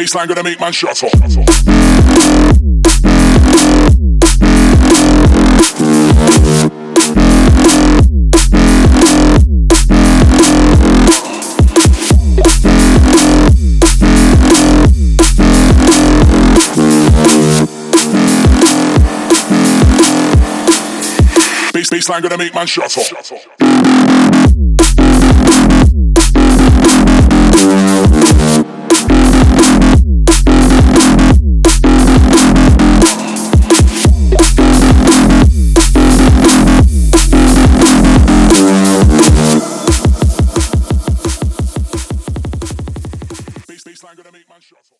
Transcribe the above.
baseline gonna make man shut up. Bass, baseline gonna make man shut baseline gonna make man shut up.